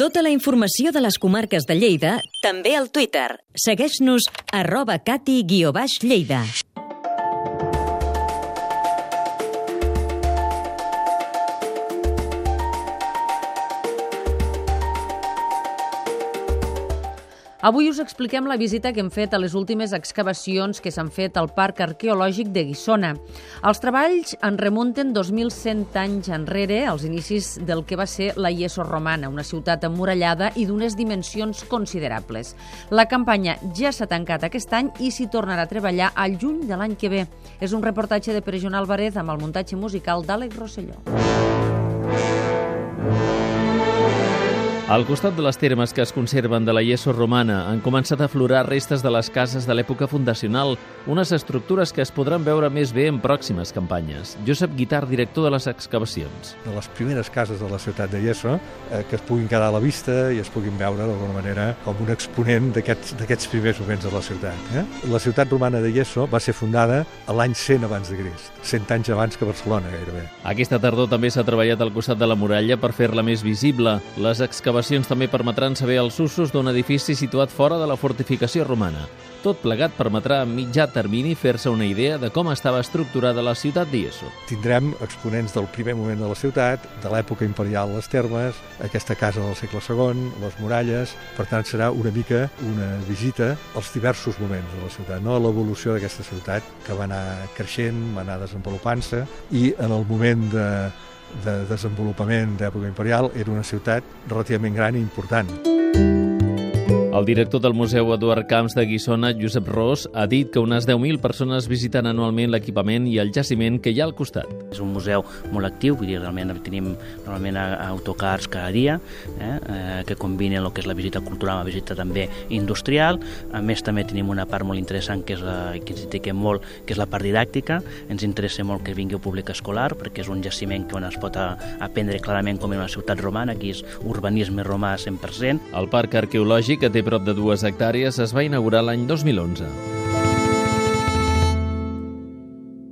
Tota la informació de les comarques de Lleida també al Twitter. Segueix-nos arroba cati-lleida. Avui us expliquem la visita que hem fet a les últimes excavacions que s'han fet al Parc Arqueològic de Guissona. Els treballs en remunten 2.100 anys enrere, als inicis del que va ser la Ieso romana, una ciutat emmurallada i d'unes dimensions considerables. La campanya ja s'ha tancat aquest any i s'hi tornarà a treballar al juny de l'any que ve. És un reportatge de Perejon Alvarez amb el muntatge musical d'Àlex Rosselló. Al costat de les termes que es conserven de la Ieso romana han començat a aflorar restes de les cases de l'època fundacional, unes estructures que es podran veure més bé en pròximes campanyes. Josep Guitar, director de les excavacions. De les primeres cases de la ciutat de Ieso, eh, que es puguin quedar a la vista i es puguin veure d'alguna manera com un exponent d'aquests primers moments de la ciutat. Eh? La ciutat romana de Ieso va ser fundada a l'any 100 abans de Crist, 100 anys abans que Barcelona gairebé. Aquesta tardor també s'ha treballat al costat de la muralla per fer-la més visible. Les excavacions excavacions també permetran saber els usos d'un edifici situat fora de la fortificació romana. Tot plegat permetrà a mitjà termini fer-se una idea de com estava estructurada la ciutat d'Ieso. Tindrem exponents del primer moment de la ciutat, de l'època imperial les termes, aquesta casa del segle II, les muralles... Per tant, serà una mica una visita als diversos moments de la ciutat, no? a l'evolució d'aquesta ciutat que va anar creixent, va anar desenvolupant-se i en el moment de, de desenvolupament d'època imperial era una ciutat relativament gran i important. El director del Museu Eduard Camps de Guissona, Josep Ros, ha dit que unes 10.000 persones visiten anualment l'equipament i el jaciment que hi ha al costat. És un museu molt actiu, vull dir, realment tenim normalment autocars cada dia, eh, eh, que combinen el que és la visita cultural amb la visita també industrial. A més, també tenim una part molt interessant que és la, que ens dediquem molt, que és la part didàctica. Ens interessa molt que vingui el públic escolar, perquè és un jaciment que on es pot aprendre clarament com és una ciutat romana, aquí és urbanisme romà 100%. El parc arqueològic, que té prop de dues hectàrees, es va inaugurar l'any 2011.